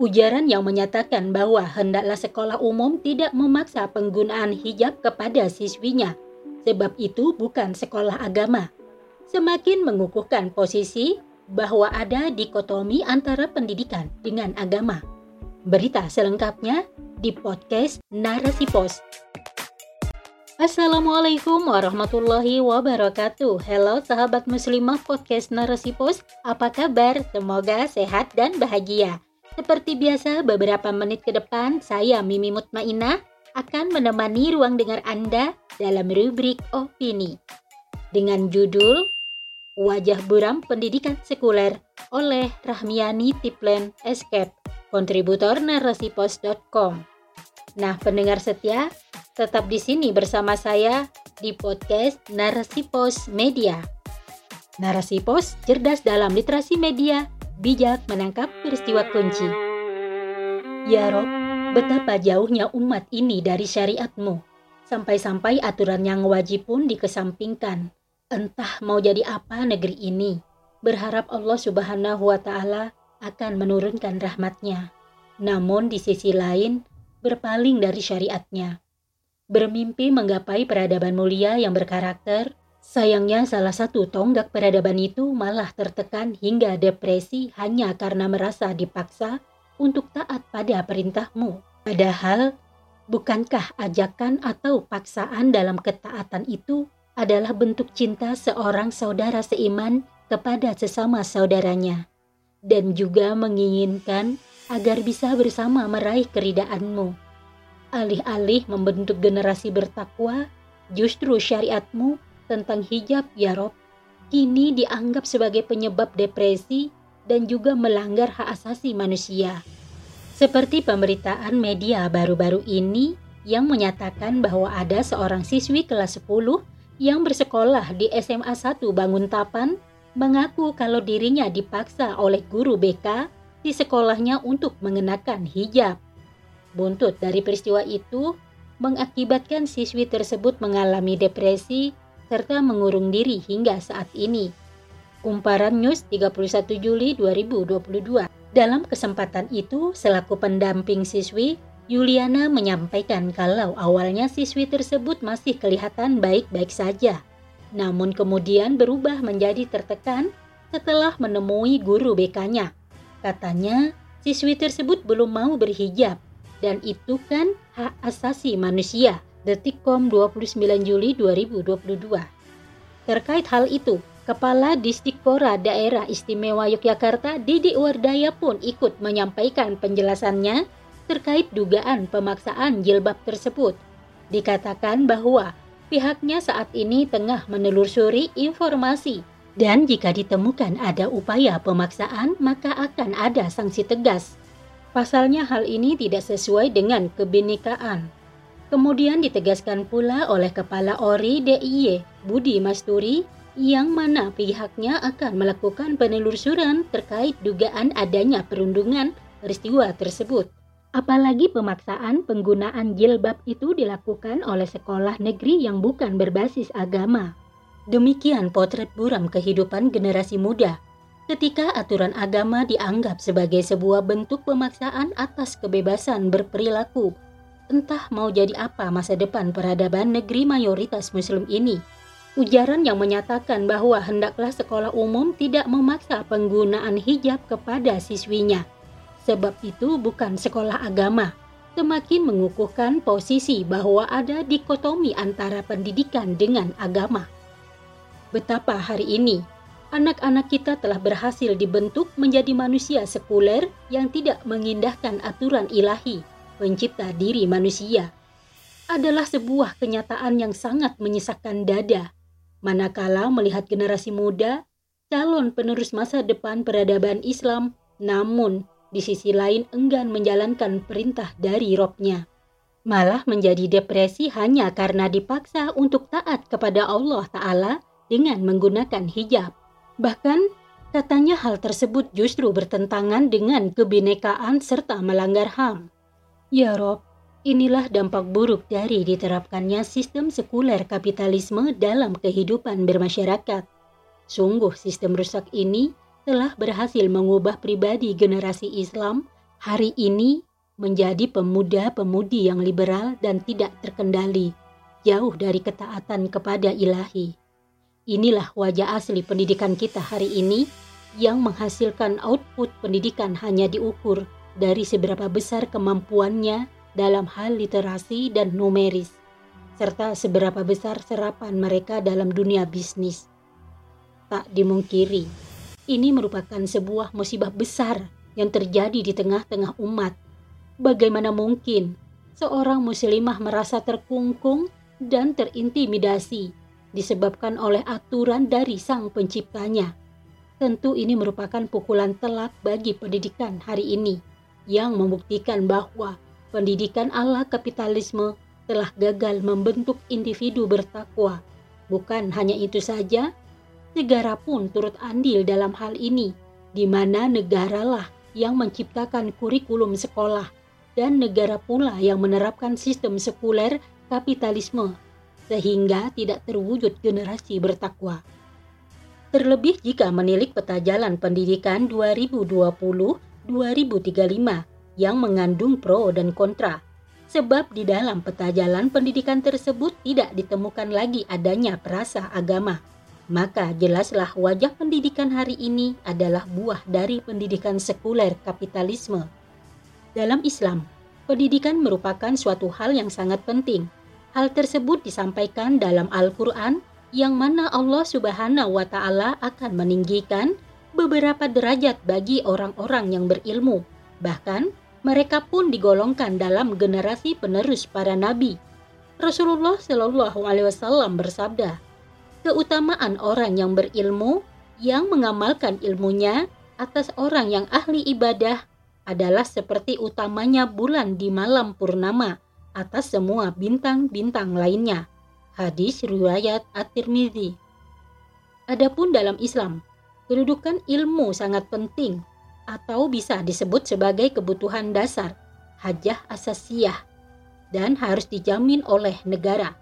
Ujaran yang menyatakan bahwa hendaklah sekolah umum tidak memaksa penggunaan hijab kepada siswinya, sebab itu bukan sekolah agama. Semakin mengukuhkan posisi bahwa ada dikotomi antara pendidikan dengan agama. Berita selengkapnya di podcast Narasi Pos. Assalamualaikum warahmatullahi wabarakatuh. Halo sahabat muslimah podcast Narasi Pos. Apa kabar? Semoga sehat dan bahagia. Seperti biasa, beberapa menit ke depan, saya Mimi Mutmainah akan menemani ruang dengar Anda dalam rubrik opini. Dengan judul Wajah Buram Pendidikan Sekuler oleh Rahmiani Tiplen Escape, kontributor narasipos.com. Nah, pendengar setia, tetap di sini bersama saya di podcast Narasi Pos Media. Narasi Pos cerdas dalam literasi media bijak menangkap peristiwa kunci. Ya Rob, betapa jauhnya umat ini dari syariatmu. Sampai-sampai aturan yang wajib pun dikesampingkan. Entah mau jadi apa negeri ini. Berharap Allah subhanahu wa ta'ala akan menurunkan rahmatnya. Namun di sisi lain, berpaling dari syariatnya. Bermimpi menggapai peradaban mulia yang berkarakter, Sayangnya salah satu tonggak peradaban itu malah tertekan hingga depresi hanya karena merasa dipaksa untuk taat pada perintahmu. Padahal, bukankah ajakan atau paksaan dalam ketaatan itu adalah bentuk cinta seorang saudara seiman kepada sesama saudaranya dan juga menginginkan agar bisa bersama meraih keridaanmu. Alih-alih membentuk generasi bertakwa, justru syariatmu tentang hijab ya Rob kini dianggap sebagai penyebab depresi dan juga melanggar hak asasi manusia. Seperti pemberitaan media baru-baru ini yang menyatakan bahwa ada seorang siswi kelas 10 yang bersekolah di SMA 1 Banguntapan mengaku kalau dirinya dipaksa oleh guru BK di sekolahnya untuk mengenakan hijab. Buntut dari peristiwa itu mengakibatkan siswi tersebut mengalami depresi serta mengurung diri hingga saat ini. Kumparan News 31 Juli 2022. Dalam kesempatan itu, selaku pendamping siswi, Yuliana menyampaikan kalau awalnya siswi tersebut masih kelihatan baik-baik saja. Namun kemudian berubah menjadi tertekan setelah menemui guru BK-nya. Katanya, siswi tersebut belum mau berhijab dan itu kan hak asasi manusia. Detikcom 29 Juli 2022. Terkait hal itu, Kepala Distikkora Daerah Istimewa Yogyakarta Didi Wardaya pun ikut menyampaikan penjelasannya terkait dugaan pemaksaan jilbab tersebut. Dikatakan bahwa pihaknya saat ini tengah menelusuri informasi dan jika ditemukan ada upaya pemaksaan maka akan ada sanksi tegas. Pasalnya hal ini tidak sesuai dengan kebinekaan Kemudian ditegaskan pula oleh Kepala ORI DIY Budi Masturi yang mana pihaknya akan melakukan penelusuran terkait dugaan adanya perundungan peristiwa tersebut. Apalagi pemaksaan penggunaan jilbab itu dilakukan oleh sekolah negeri yang bukan berbasis agama. Demikian potret buram kehidupan generasi muda ketika aturan agama dianggap sebagai sebuah bentuk pemaksaan atas kebebasan berperilaku entah mau jadi apa masa depan peradaban negeri mayoritas muslim ini. Ujaran yang menyatakan bahwa hendaklah sekolah umum tidak memaksa penggunaan hijab kepada siswinya. Sebab itu bukan sekolah agama. Semakin mengukuhkan posisi bahwa ada dikotomi antara pendidikan dengan agama. Betapa hari ini anak-anak kita telah berhasil dibentuk menjadi manusia sekuler yang tidak mengindahkan aturan ilahi pencipta diri manusia, adalah sebuah kenyataan yang sangat menyesakkan dada. Manakala melihat generasi muda, calon penerus masa depan peradaban Islam, namun di sisi lain enggan menjalankan perintah dari robnya. Malah menjadi depresi hanya karena dipaksa untuk taat kepada Allah Ta'ala dengan menggunakan hijab. Bahkan katanya hal tersebut justru bertentangan dengan kebinekaan serta melanggar HAM. Ya Rob, inilah dampak buruk dari diterapkannya sistem sekuler kapitalisme dalam kehidupan bermasyarakat. Sungguh sistem rusak ini telah berhasil mengubah pribadi generasi Islam hari ini menjadi pemuda-pemudi yang liberal dan tidak terkendali, jauh dari ketaatan kepada ilahi. Inilah wajah asli pendidikan kita hari ini yang menghasilkan output pendidikan hanya diukur dari seberapa besar kemampuannya dalam hal literasi dan numeris, serta seberapa besar serapan mereka dalam dunia bisnis. Tak dimungkiri, ini merupakan sebuah musibah besar yang terjadi di tengah-tengah umat Bagaimana mungkin seorang muslimah merasa terkungkung dan terintimidasi disebabkan oleh aturan dari sang penciptanya? Tentu ini merupakan pukulan telak bagi pendidikan hari ini yang membuktikan bahwa pendidikan ala kapitalisme telah gagal membentuk individu bertakwa. Bukan hanya itu saja, negara pun turut andil dalam hal ini, di mana negaralah yang menciptakan kurikulum sekolah dan negara pula yang menerapkan sistem sekuler kapitalisme sehingga tidak terwujud generasi bertakwa. Terlebih jika menilik peta jalan pendidikan 2020-2035 yang mengandung pro dan kontra. Sebab di dalam peta jalan pendidikan tersebut tidak ditemukan lagi adanya perasa agama. Maka jelaslah wajah pendidikan hari ini adalah buah dari pendidikan sekuler kapitalisme dalam Islam, pendidikan merupakan suatu hal yang sangat penting. Hal tersebut disampaikan dalam Al-Quran yang mana Allah Subhanahu wa Ta'ala akan meninggikan beberapa derajat bagi orang-orang yang berilmu. Bahkan, mereka pun digolongkan dalam generasi penerus para nabi. Rasulullah Shallallahu Alaihi Wasallam bersabda, keutamaan orang yang berilmu yang mengamalkan ilmunya atas orang yang ahli ibadah adalah seperti utamanya bulan di malam purnama atas semua bintang-bintang lainnya. Hadis riwayat At-Tirmidzi. Adapun dalam Islam, kedudukan ilmu sangat penting atau bisa disebut sebagai kebutuhan dasar, hajah asasiyah, dan harus dijamin oleh negara.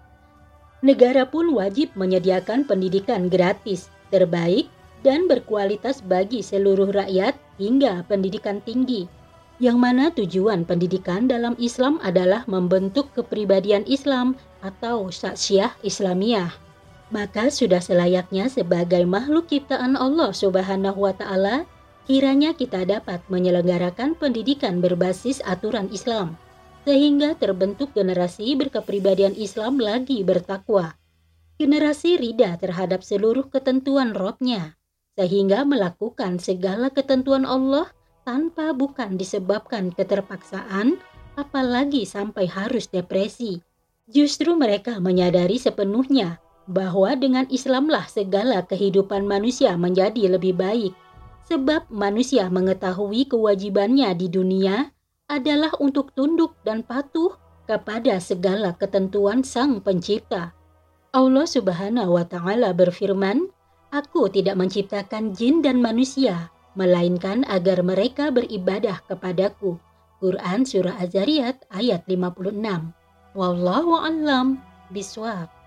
Negara pun wajib menyediakan pendidikan gratis, terbaik, dan berkualitas bagi seluruh rakyat hingga pendidikan tinggi yang mana tujuan pendidikan dalam Islam adalah membentuk kepribadian Islam atau syaksiah Islamiyah. Maka sudah selayaknya sebagai makhluk ciptaan Allah Subhanahu wa taala, kiranya kita dapat menyelenggarakan pendidikan berbasis aturan Islam sehingga terbentuk generasi berkepribadian Islam lagi bertakwa. Generasi rida terhadap seluruh ketentuan robnya, sehingga melakukan segala ketentuan Allah tanpa bukan disebabkan keterpaksaan, apalagi sampai harus depresi. Justru mereka menyadari sepenuhnya bahwa dengan Islamlah segala kehidupan manusia menjadi lebih baik, sebab manusia mengetahui kewajibannya di dunia adalah untuk tunduk dan patuh kepada segala ketentuan Sang Pencipta. Allah Subhanahu wa Ta'ala berfirman, "Aku tidak menciptakan jin dan manusia." melainkan agar mereka beribadah kepadaku. Quran Surah Az-Zariyat ayat 56. Wallahu a'lam biswab.